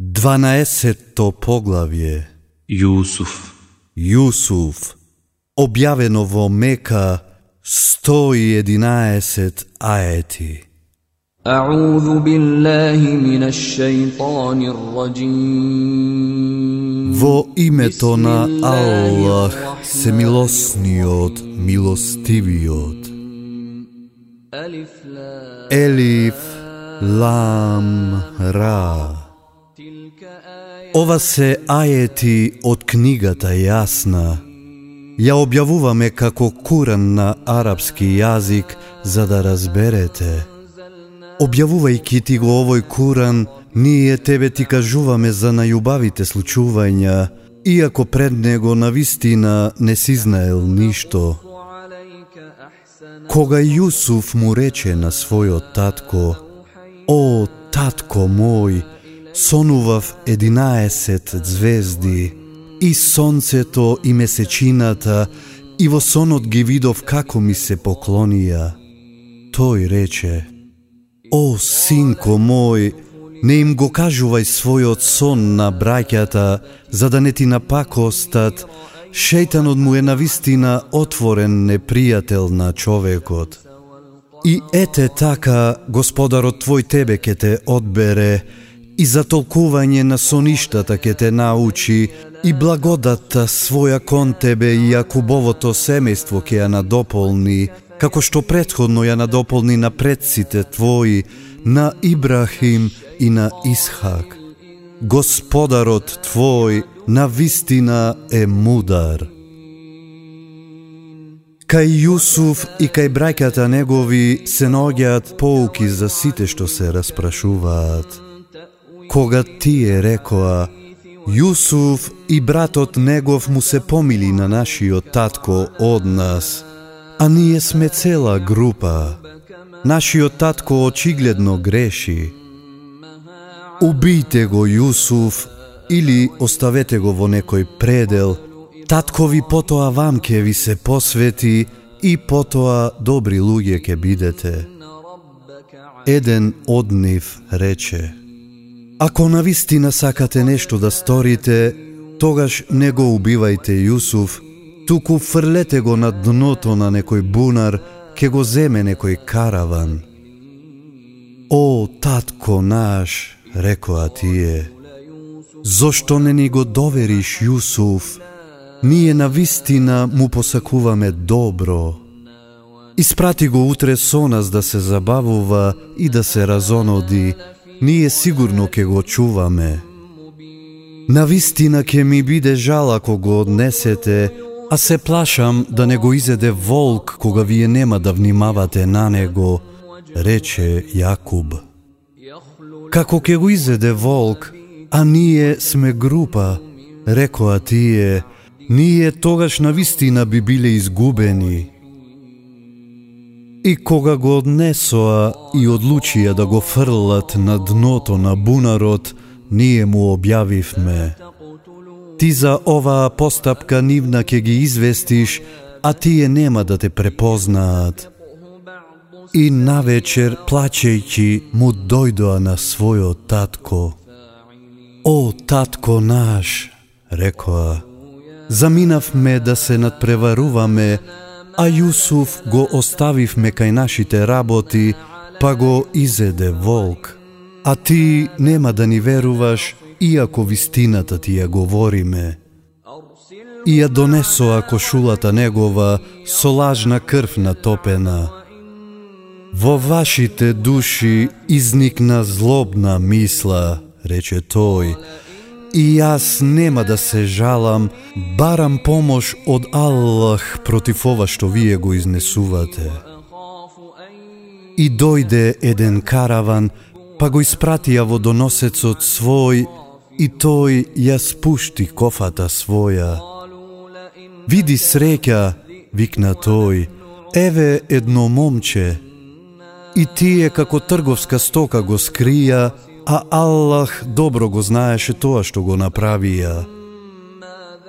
12-то поглавје. Јусуф. Јусуф објавено во Мека 111 аети. Аузу биллахи мина шейтани раджим Во името на Аллах се милосниот, милостивиот. Елиф, лам, ра. Ова се ајети од книгата Јасна. Ја објавуваме како Куран на арапски јазик за да разберете. Објавувајќи ти го овој Куран, ние тебе ти кажуваме за најубавите случувања, иако пред него на вистина не си знаел ништо. Кога Јусуф му рече на својот татко, О, татко мој, сонував 11 звезди, и сонцето и месечината, и во сонот ги видов како ми се поклонија. Тој рече, О, синко мој, не им го кажувај својот сон на браќата, за да не ти напакостат, шејтанот му е навистина отворен непријател на човекот. И ете така, Господарот твој тебе ке те одбере, и за толкување на соништата ке те научи, и благодатта своја кон тебе и Јакубовото семејство ке ја надополни, како што предходно ја надополни на предците твои, на Ибрахим и на Исхак. Господарот твој на вистина е мудар. Кај Јусуф и кај браќата негови се наоѓаат поуки за сите што се распрашуваат. Кога тие рекоа, Јусуф и братот негов му се помили на нашиот татко од нас, а ние сме цела група. Нашиот татко очигледно греши. Убијте го Јусуф или оставете го во некој предел, таткови потоа вам ке ви се посвети и потоа добри луѓе ке бидете. Еден од нив рече, Ако навистина сакате нешто да сторите, тогаш не го убивајте Јусуф, туку фрлете го на дното на некој бунар, ке го земе некој караван. О, татко наш, рекоа тие, зошто не ни го довериш Јусуф? Ние на вистина му посакуваме добро. Испрати го утре со нас да се забавува и да се разоноди, ние сигурно ке го чуваме. На вистина ке ми биде жал ако го однесете, а се плашам да не го изеде волк кога вие нема да внимавате на него, рече Јакуб. Како ке го изеде волк, а ние сме група, рекоа тие, ние тогаш на вистина би биле изгубени. И кога го однесоа и одлучија да го фрлат на дното на бунарот, ние му објавивме. Ти за оваа постапка нивна ќе ги известиш, а тие нема да те препознаат. И навечер, плачејќи, му дојдоа на својот татко. О, татко наш, рекоа, заминавме да се надпреваруваме, а Јусуф го оставивме кај нашите работи, па го изеде волк. А ти нема да ни веруваш, иако вистината ти ја говориме. И ја донесоа кошулата негова со лажна крв натопена. Во вашите души изникна злобна мисла, рече тој, и јас нема да се жалам, барам помош од Аллах против ова што вие го изнесувате. И дојде еден караван, па го испратија водоносецот свој, и тој ја спушти кофата своја. Види среќа, викна тој, еве едно момче. И тие како трговска стока го скрија, а Аллах добро го знаеше тоа што го направија.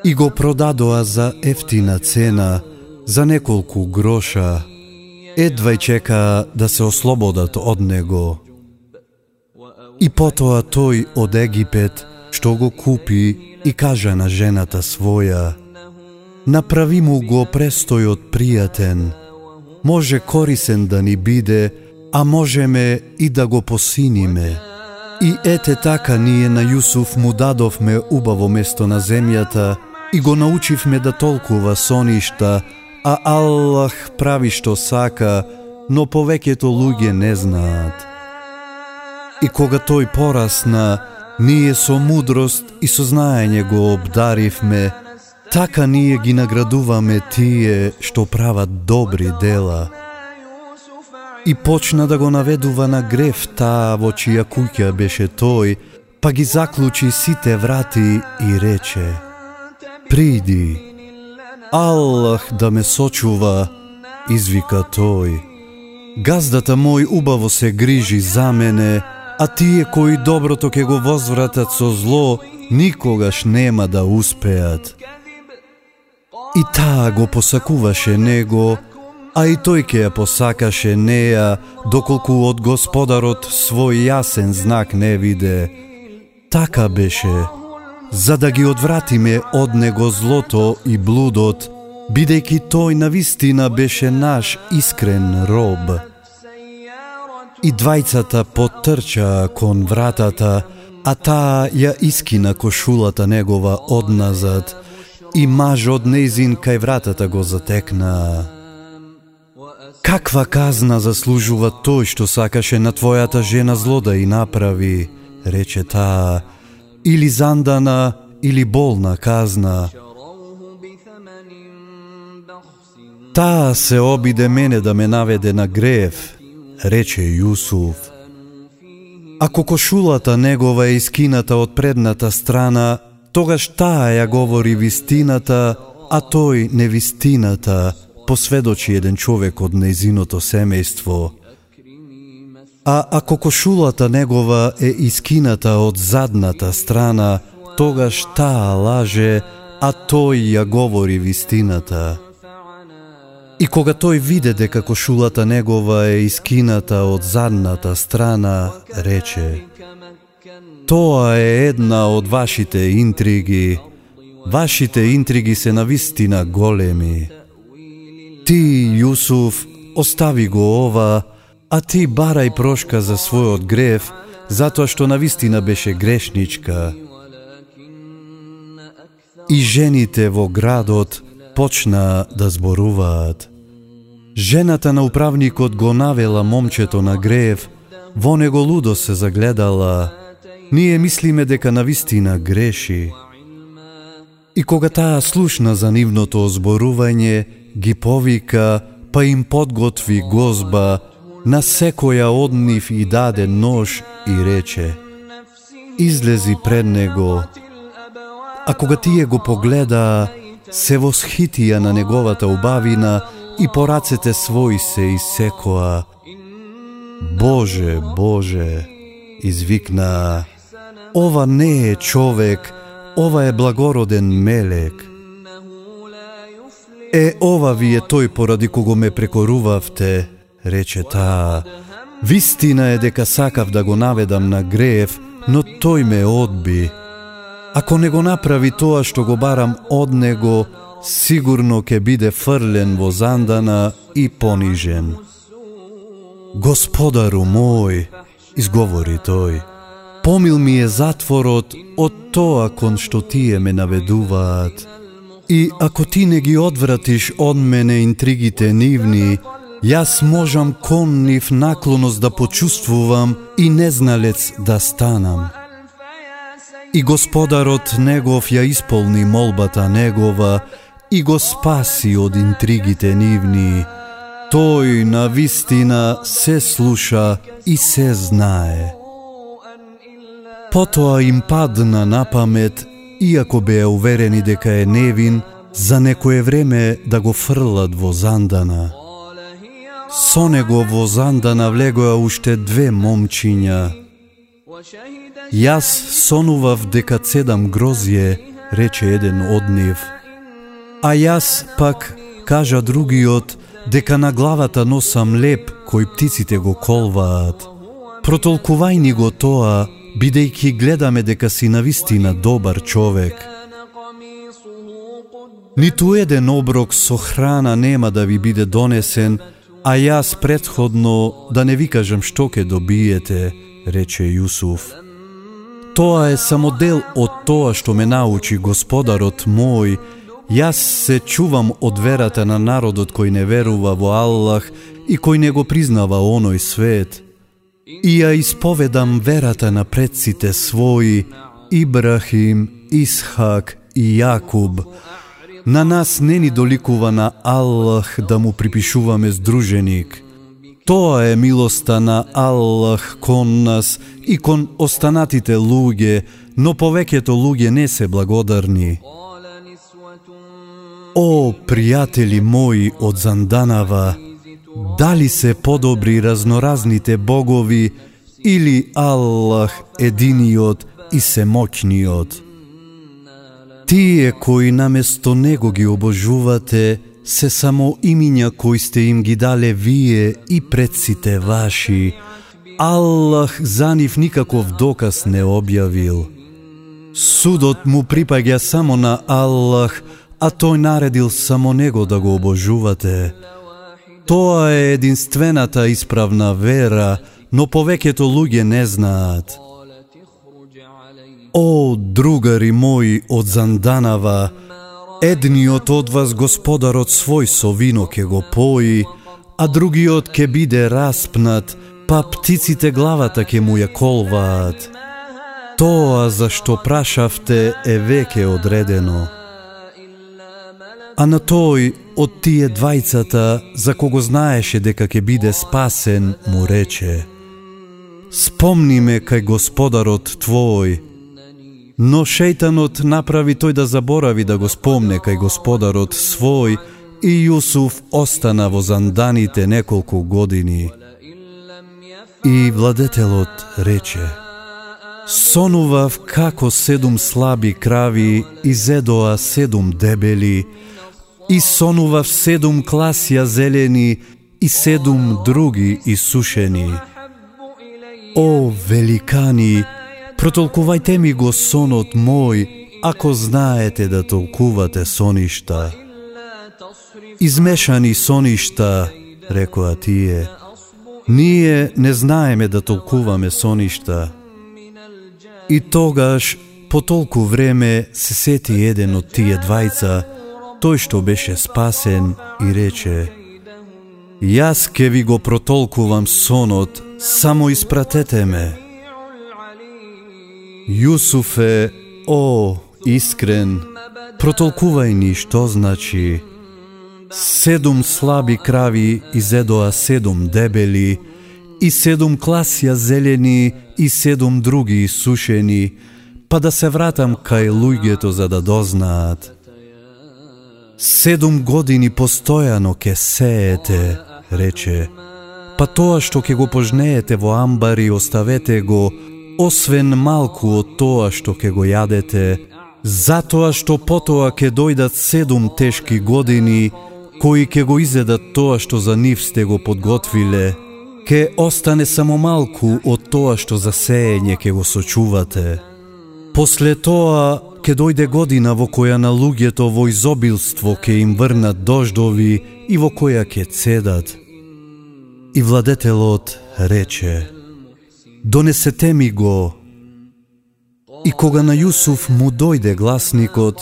И го продадоа за ефтина цена, за неколку гроша. Едвај чека да се ослободат од него. И потоа тој од Египет, што го купи и кажа на жената своја, направи му го престојот пријатен, може корисен да ни биде, а можеме и да го посиниме. И ете така ние на Јусуф му дадовме убаво место на земјата и го научивме да толкува соништа, а Аллах прави што сака, но повеќето луѓе не знаат. И кога тој порасна, ние со мудрост и со знаење го обдаривме, така ние ги наградуваме тие што прават добри дела. И почна да го наведува на грев таа во чија куќа беше тој, па ги заклучи сите врати и рече Приди, Аллах да ме сочува, извика тој. Газдата мој убаво се грижи за мене, а тие кои доброто ке го возвратат со зло, никогаш нема да успеат. И таа го посакуваше него, а и тој ке ја посакаше неа, доколку од господарот свој јасен знак не виде. Така беше, за да ги одвратиме од него злото и блудот, бидејќи тој на вистина беше наш искрен роб. И двајцата потрчаа кон вратата, а таа ја искина кошулата негова одназад, и маж од нејзин кај вратата го затекнаа. Каква казна заслужува тој што сакаше на твојата жена зло да и направи, рече таа, или зандана, или болна казна. Таа се обиде мене да ме наведе на грев, рече Јусуф. Ако кошулата негова е искината од предната страна, тогаш таа ја говори вистината, а тој невистината, посведочи еден човек од нејзиното семејство. А ако кошулата негова е искината од задната страна, тогаш таа лаже, а тој ја говори вистината. И кога тој виде дека кошулата негова е искината од задната страна, рече Тоа е една од вашите интриги. Вашите интриги се на вистина големи. Ти, Јусуф, остави го ова, а ти барај прошка за својот грев, затоа што на вистина беше грешничка. И жените во градот почна да зборуваат. Жената на управникот го навела момчето на грев, во него лудо се загледала. Ние мислиме дека на вистина греши. И кога таа слушна за нивното озборување, ги повика, па им подготви гозба, на секоја од нив и даде нож и рече Излези пред него. А кога тие го погледаа, се восхитија на неговата убавина и по рацете своји се исекоа. Боже, Боже, извикна, ова не е човек, ова е благороден мелек. Е, ова ви е тој поради кого ме прекорувавте, рече таа. Вистина е дека сакав да го наведам на греев, но тој ме одби. Ако не го направи тоа што го барам од него, сигурно ќе биде фрлен во зандана и понижен. Господару мој, изговори тој, помил ми е затворот од тоа кон што тие ме наведуваат. И ако ти не ги одвратиш од мене интригите нивни, јас можам кон нив наклоност да почувствувам и незналец да станам. И господарот негов ја исполни молбата негова и го спаси од интригите нивни. Тој на вистина се слуша и се знае. Потоа им падна на памет, иако беа уверени дека е невин, за некое време да го фрлат во зандана. Со него во зандана влегоа уште две момчиња. Јас сонував дека цедам грозје, рече еден од нив. А јас пак, кажа другиот, дека на главата носам леп кој птиците го колваат. Протолкувај ни го тоа, бидејќи гледаме дека си навистина добар човек. Ниту еден оброк со храна нема да ви биде донесен, а јас предходно да не ви кажам што ќе добиете, рече Јусуф. Тоа е само дел од тоа што ме научи Господарот мој, Јас се чувам од верата на народот кој не верува во Аллах и кој не го признава оној свет – и ја исповедам верата на предците своји, Ибрахим, Исхак и Јакуб. На нас не ни доликува на Аллах да му припишуваме здруженик. Тоа е милоста на Аллах кон нас и кон останатите луѓе, но повеќето луѓе не се благодарни. О, пријатели мои од Занданава, дали се подобри разноразните богови или Аллах единиот и семоќниот? Тие кои наместо него ги обожувате, се само имиња кои сте им ги дале вие и предците ваши. Аллах за нив никаков доказ не објавил. Судот му припаѓа само на Аллах, а тој наредил само него да го обожувате. Тоа е единствената исправна вера, но повеќето луѓе не знаат. О, другари мои од Занданава, едниот од вас господарот свој со вино ке го пои, а другиот ке биде распнат, па птиците главата ке му ја колваат. Тоа за што прашавте е веќе одредено. А на тој од тие двајцата, за кого знаеше дека ќе биде спасен, му рече Спомни ме кај господарот твој, Но шејтанот направи тој да заборави да го спомне кај господарот свој и Јусуф остана во занданите неколку години. И владетелот рече, Сонував како седум слаби крави и зедоа седум дебели, и сонував седум класија зелени и седум други исушени. О, великани, протолкувајте ми го сонот мој, ако знаете да толкувате соништа. Измешани соништа, рекоа тие. Ние не знаеме да толкуваме соништа. И тогаш, по толку време, се сети еден од тие двајца, тој што беше спасен и рече Јас ке ви го протолкувам сонот, само испратете ме. Јусуфе, о, искрен, протолкувај ни што значи. Седум слаби крави изедоа седум дебели, и седум класја зелени и седум други сушени, па да се вратам кај луѓето за да дознаат. Седум години постојано ке сеете, рече, па тоа што ке го пожнеете во амбари оставете го, освен малку од тоа што ке го јадете, затоа што потоа ке дојдат седум тешки години, кои ке го изедат тоа што за нив сте го подготвиле, ке остане само малку од тоа што за сеење ке го сочувате. После тоа ќе дојде година во која на луѓето во изобилство ќе им врнат дождови и во која ќе цедат. И владетелот рече, донесете ми го. И кога на Јусуф му дојде гласникот,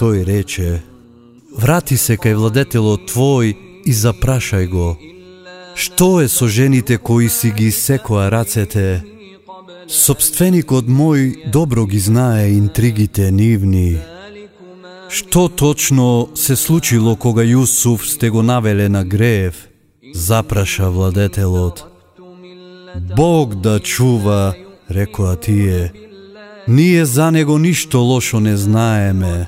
тој рече, врати се кај владетелот твој и запрашај го. Што е со жените кои си ги секоа рацете? Собственикот мој добро ги знае интригите нивни. Што точно се случило кога Јусуф сте го навеле на грев? Запраша владетелот. Бог да чува, рекоа тие. Ние за него ништо лошо не знаеме.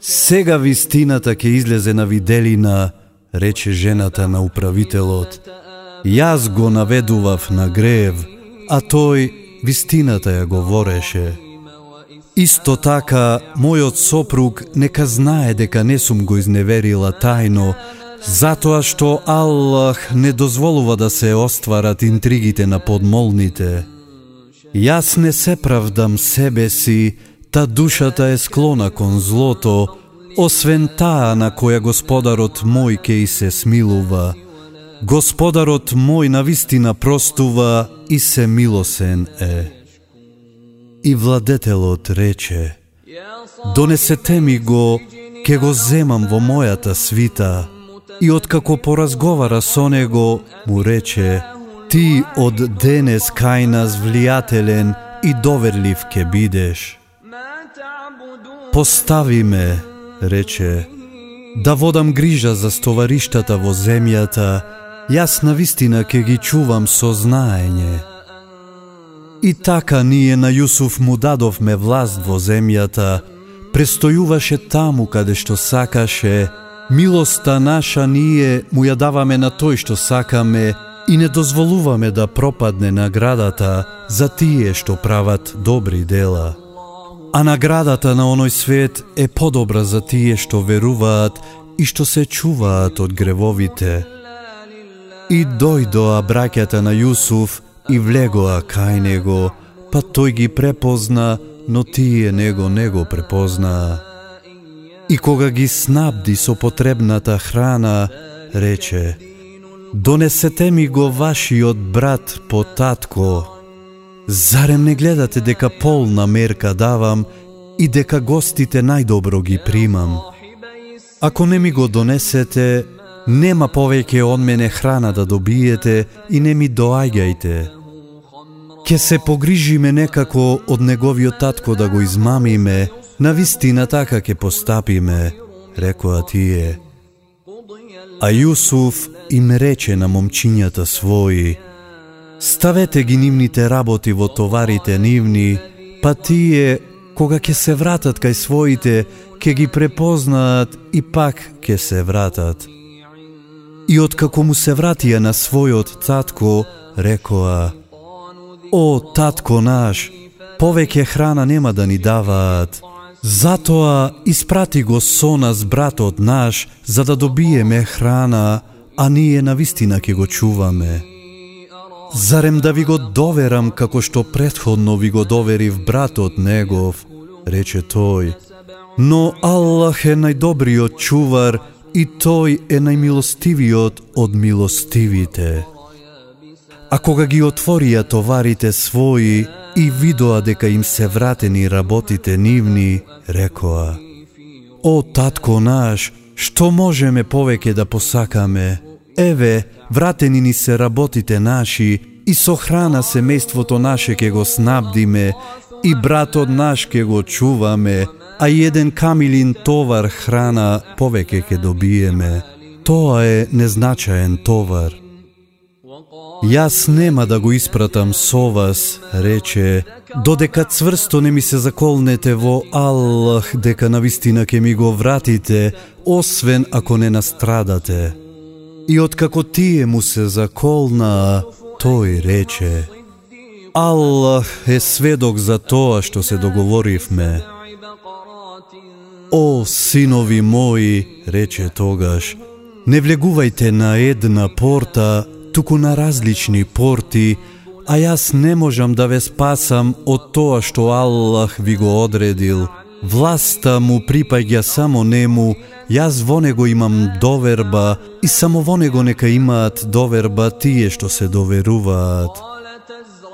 Сега вистината ќе излезе на виделина, рече жената на управителот. Јас го наведував на грев, а тој вистината ја говореше. Исто така, мојот сопруг нека знае дека не сум го изневерила тајно, затоа што Аллах не дозволува да се остварат интригите на подмолните. Јас не се правдам себе си, та душата е склона кон злото, освен таа на која Господарот мој ке и се смилува. Господарот мој на вистина простува и се милосен е. И владетелот рече, Донесете ми го, ке го земам во мојата свита. И откако поразговара со него, му рече, Ти од денес кај нас влијателен и доверлив ке бидеш. Постави ме, рече, да водам грижа за стовариштата во земјата, јас на вистина ке ги чувам со знаење. И така ние на Јусуф му дадовме власт во земјата, престојуваше таму каде што сакаше, милоста наша ние му ја даваме на тој што сакаме и не дозволуваме да пропадне наградата за тие што прават добри дела. А наградата на оној свет е подобра за тие што веруваат и што се чуваат од гревовите. И дојдоа браќата на Јусуф и влегоа кај него, па тој ги препозна, но тие него не го препознаа. И кога ги снабди со потребната храна, рече, Донесете ми го вашиот брат по татко. Зарем не гледате дека полна мерка давам и дека гостите најдобро ги примам? Ако не ми го донесете, нема повеќе од мене храна да добиете и не ми доаѓајте. Ке се погрижиме некако од неговиот татко да го измамиме, на вистина така ке постапиме, рекоа тие. А Јусуф им рече на момчињата своји, ставете ги нивните работи во товарите нивни, па тие, кога ќе се вратат кај своите, ќе ги препознаат и пак ќе се вратат. И откако му се вратија на својот татко, рекоа, О, татко наш, повеќе храна нема да ни даваат, Затоа испрати го со нас братот наш, за да добиеме храна, а ние на вистина ќе го чуваме. Зарем да ви го доверам како што предходно ви го доверив братот негов, рече тој. Но Аллах е најдобриот чувар и тој е најмилостивиот од милостивите. А кога ги отворија товарите своји, и видоа дека им се вратени работите нивни, рекоа О, татко наш, што можеме повеќе да посакаме? Еве, вратени ни се работите наши и со храна семејството наше ке го снабдиме и братот наш ке го чуваме, а еден камилин товар храна повеќе ке добиеме. Тоа е незначаен товар. Јас нема да го испратам со вас, рече, додека цврсто не ми се заколнете во Аллах дека на вистина ке ми го вратите, освен ако не настрадате. И откако тие му се заколнаа, тој рече, Аллах е сведок за тоа што се договоривме. О, синови мои, рече тогаш, не влегувајте на една порта, туку на различни порти, а јас не можам да ве спасам од тоа што Аллах ви го одредил. Власта му припаѓа само нему, јас во него имам доверба и само во него нека имаат доверба тие што се доверуваат.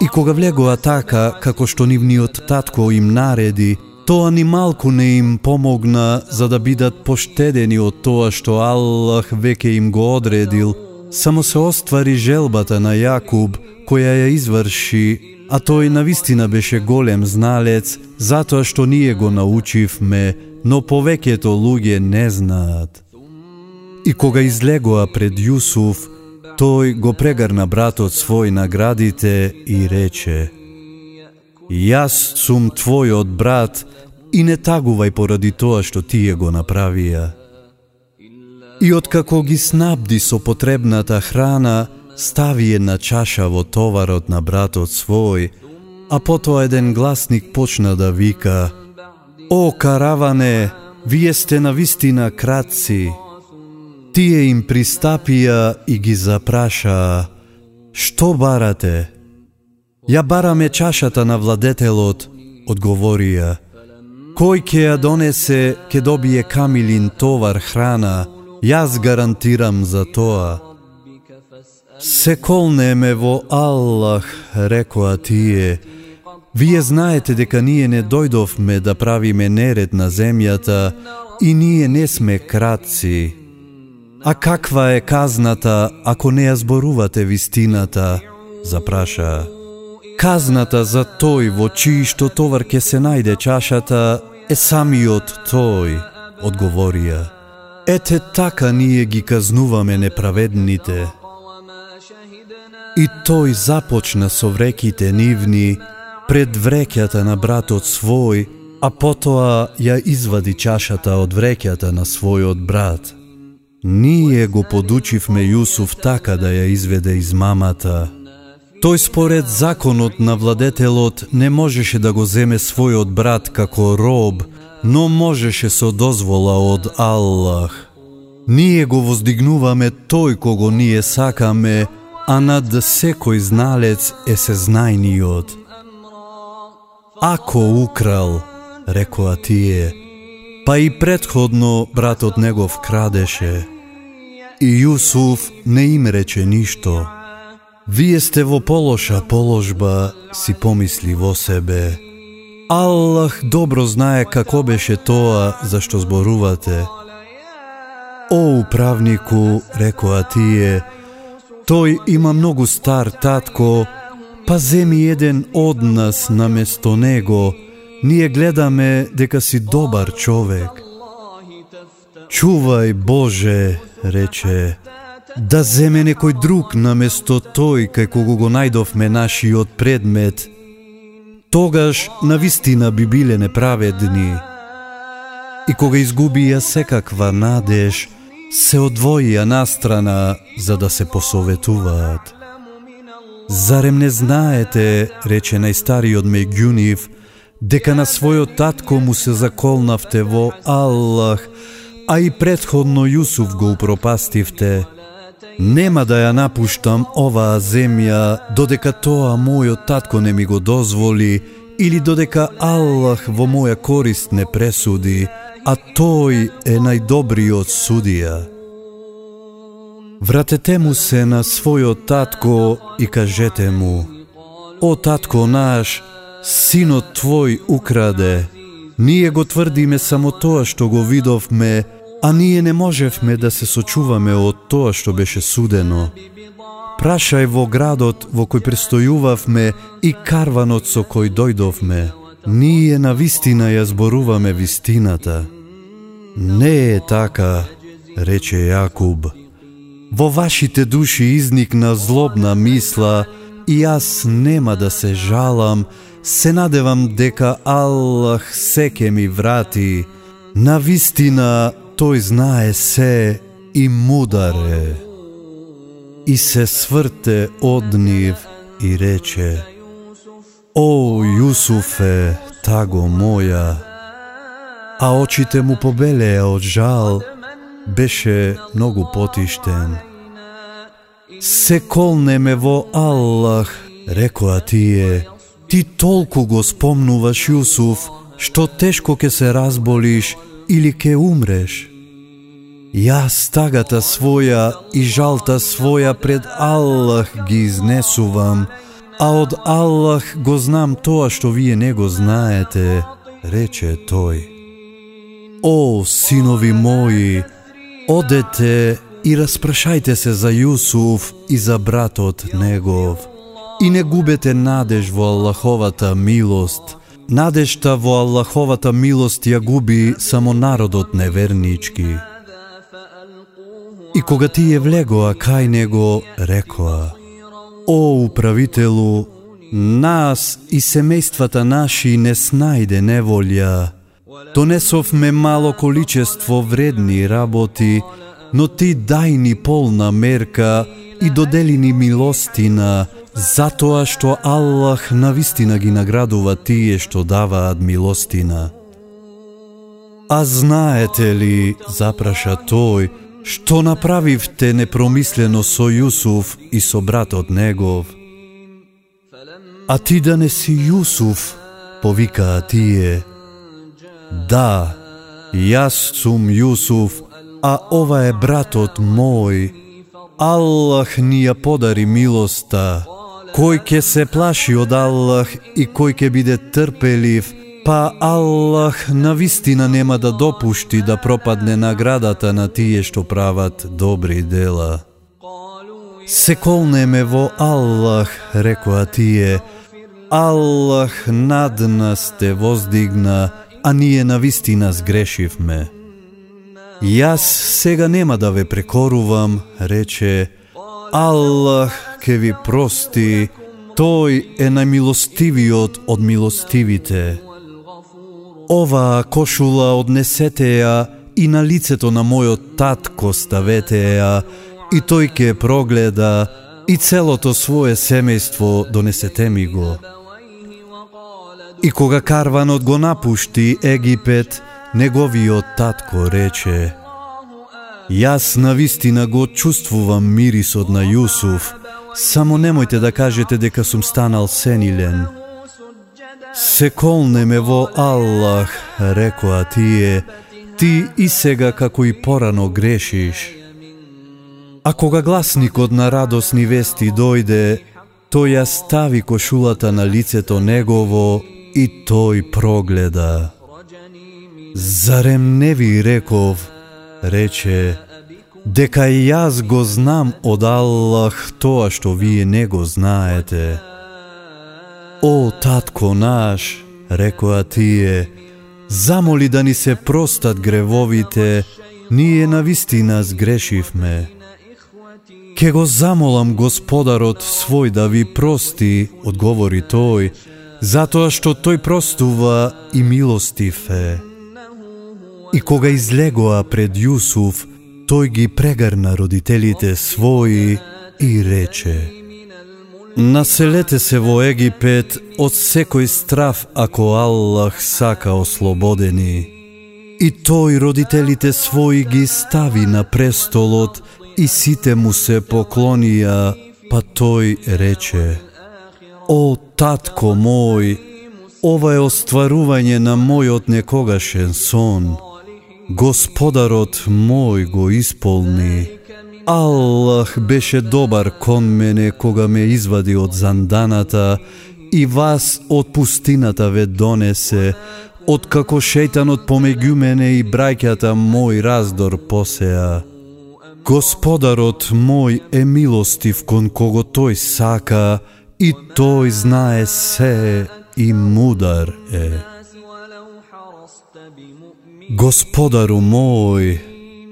И кога влегоа така, како што нивниот татко им нареди, тоа ни малку не им помогна за да бидат поштедени од тоа што Аллах веќе им го одредил, Само се оствари желбата на Јакуб, која ја изврши, а тој навистина беше голем зналец, затоа што ние го научивме, но повеќето луѓе не знаат. И кога излегоа пред Јусуф, тој го прегарна братот свој наградите и рече Јас сум твојот брат и не тагувај поради тоа што тие го направија. И откако ги снабди со потребната храна, стави една чаша во товарот на братот свој, а потоа еден гласник почна да вика О, караване, вие сте на вистина кратци. Тие им пристапија и ги запрашаа Што барате? Ја бараме чашата на владетелот, одговорија. Кој ќе ја донесе, ќе добие камилин товар храна, јас гарантирам за тоа. Се колнеме во Аллах, рекоа тие, Вие знаете дека ние не дојдовме да правиме неред на земјата и ние не сме кратци. А каква е казната ако не ја зборувате вистината? Запраша. Казната за тој во чиј што товар ке се најде чашата е самиот тој, одговорија. Ете така ние ги казнуваме неправедните. И тој започна со вреките нивни, пред вреќата на братот свој, а потоа ја извади чашата од вреќата на својот брат. Ние го подучивме Јусуф така да ја изведе из мамата. Тој според законот на владетелот не можеше да го земе својот брат како роб, но можеше со дозвола од Аллах. Ние го воздигнуваме тој кого ние сакаме, а над секој зналец е сезнајниот. Ако украл, рекоа тие, па и предходно братот негов крадеше. И Јусуф не им рече ништо. Вие сте во полоша положба, си помисли во себе. Аллах добро знае како беше тоа за што зборувате. О, управнику, рекоа тие, тој има многу стар татко, Па земи еден од нас наместо него, ние гледаме дека си добар човек. Чувај Боже, рече, да земе некој друг наместо тој кај кого го најдовме нашиот предмет, тогаш на вистина би биле неправедни. И кога изгубија секаква надеж, се одвоија настрана за да се посоветуваат. Зарем не знаете, рече најстариот Мегјунив, дека на својот татко му се заколнавте во Аллах, а и предходно Јусуф го упропастивте. Нема да ја напуштам оваа земја додека тоа мојот татко не ми го дозволи или додека Аллах во моја корист не пресуди, а тој е најдобриот судија. Вратете му се на својот татко и кажете му О татко наш, синот твој украде Ние го тврдиме само тоа што го видовме А ние не можевме да се сочуваме од тоа што беше судено. Прашај во градот во кој престојувавме и карванот со кој дојдовме. Ние на вистина ја зборуваме вистината. Не е така, рече Јакуб. Во вашите души изникна злобна мисла и јас нема да се жалам, се надевам дека Аллах се ке ми врати. На вистина тој знае се и мудар е. И се сврте од нив и рече О, Јусуфе, таго моја, а очите му побелеа од жал, беше многу потиштен. Се колнеме во Аллах, рекоа тие, ти толку го спомнуваш Јусуф, што тешко ке се разболиш или ке умреш. ја стагата своја и жалта своја пред Аллах ги изнесувам, а од Аллах го знам тоа што вие не го знаете, рече тој. О, синови мои, Одете и распрашајте се за Јусуф и за братот негов. И не губете надеж во Аллаховата милост. Надешта во Аллаховата милост ја губи само народот невернички. И кога тие влегоа кај него, рекоа, О, управителу, нас и семејствата наши не снајде неволја, Донесовме мало количество вредни работи, но ти дај ни полна мерка и додели ни милостина, затоа што Аллах навистина ги наградува тие што даваат милостина. А знаете ли, запраша тој, што направивте непромислено со Јусуф и со братот негов? А ти да не си Јусуф, повикаа тие. Да, јас сум Јусуф, а ова е братот мој. Аллах ни ја подари милоста. Кој ќе се плаши од Аллах и кој ќе биде трпелив, па Аллах на вистина нема да допушти да пропадне наградата на тие што прават добри дела. Се колнеме во Аллах, рекоа тие, Аллах над нас те воздигна, а ние на вистина сгрешивме. Јас сега нема да ве прекорувам, рече, Аллах ке ви прости, Тој е најмилостивиот од милостивите. Оваа кошула однесете ја и на лицето на мојот татко ставете ја и тој ќе прогледа и целото свое семејство донесете ми го. И кога карванот го напушти Египет, неговиот татко рече Јас на вистина го чувствувам мирисот на Јусуф, само немојте да кажете дека сум станал сенилен. Се колнеме во Аллах, рекоа тие, ти и сега како и порано грешиш. А кога гласникот на радосни вести дојде, тој ја стави кошулата на лицето негово и тој прогледа. Зарем не ви реков, рече, дека и јас го знам од Аллах тоа што вие не го знаете. О, татко наш, рекоа тие, замоли да ни се простат гревовите, ние на вистина сгрешивме. Ке го замолам господарот свој да ви прости, одговори тој, затоа што тој простува и милостив е. И кога излегоа пред Јусуф, тој ги прегарна родителите своји и рече Населете се во Египет од секој страф ако Аллах сака ослободени. И тој родителите своји ги стави на престолот и сите му се поклонија, па тој рече О, татко мој, ова е остварување на мојот некогашен сон. Господарот мој го исполни. Аллах беше добар кон мене кога ме извади од занданата и вас од пустината ве донесе, од како шејтанот помеѓу мене и браќата мој раздор посеа. Господарот мој е милостив кон кого тој сака и тој знае се и мудар е. Господару мој,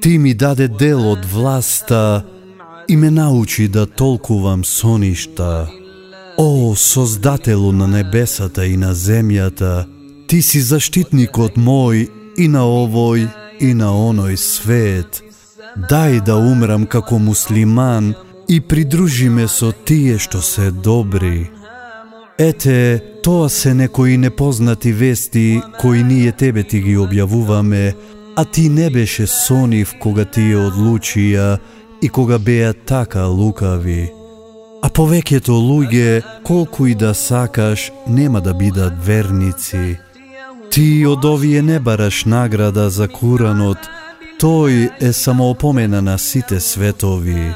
Ти ми даде дел од власта и ме научи да толкувам соништа. О, Создателу на небесата и на земјата, Ти си заштитникот мој и на овој и на оној свет. Дај да умрам како муслиман и придружи ме со тие што се добри. Ете, тоа се некои непознати вести кои ние тебе ти ги објавуваме, а ти не беше сонив кога ти ја одлучија и кога беа така лукави. А повеќето луѓе, колку и да сакаш, нема да бидат верници. Ти од овие не бараш награда за Куранот, тој е само опомена на сите светови.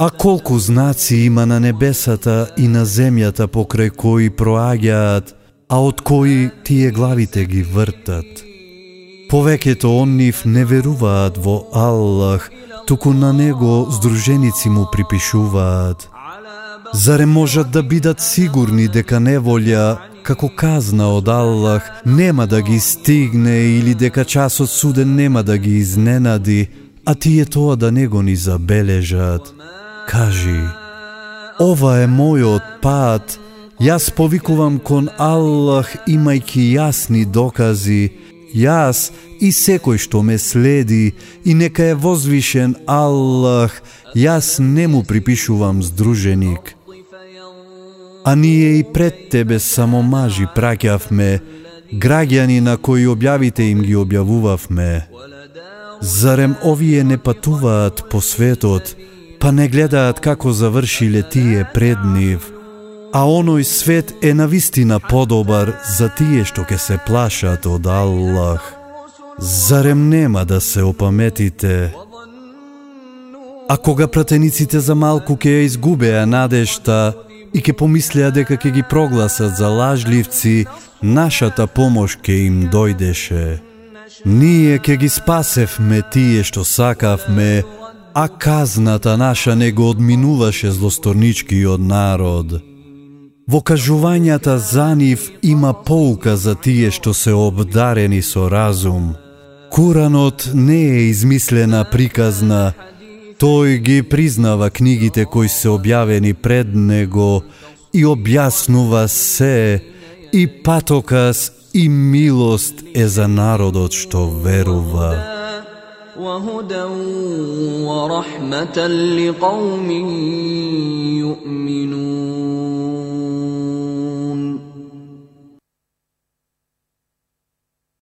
А колку знаци има на небесата и на земјата покрај кои проаѓаат, а од кои тие главите ги вртат. Повеќето оннив не веруваат во Аллах, туку на него здруженици му припишуваат. Заре можат да бидат сигурни дека неволја, како казна од Аллах, нема да ги стигне или дека часот суден нема да ги изненади, а тие тоа да не го ни забележат. Кажи, ова е мојот пат, јас повикувам кон Аллах имајки јасни докази, јас и секој што ме следи и нека е возвишен Аллах, јас не му припишувам здруженик. А ние и пред тебе само мажи праќавме, граѓани на кои објавите им ги објавувавме. Зарем овие не патуваат по светот, па не гледаат како завршиле тие пред нив. а оној свет е навистина подобар за тие што ќе се плашат од Аллах. Зарем нема да се опаметите? А кога пратениците за малку ќе ја изгубеа надешта и ќе помислеа дека ќе ги прогласат за лажливци, нашата помош ќе им дојдеше. Ние ќе ги спасевме тие што сакавме, а казната наша не го одминуваше злосторничкиот народ. Во кажувањата за нив има поука за тие што се обдарени со разум. Куранот не е измислена приказна, тој ги признава книгите кои се објавени пред него и објаснува се и патокас и милост е за народот што верува. وهدى ورحمة لقوم يؤمنون.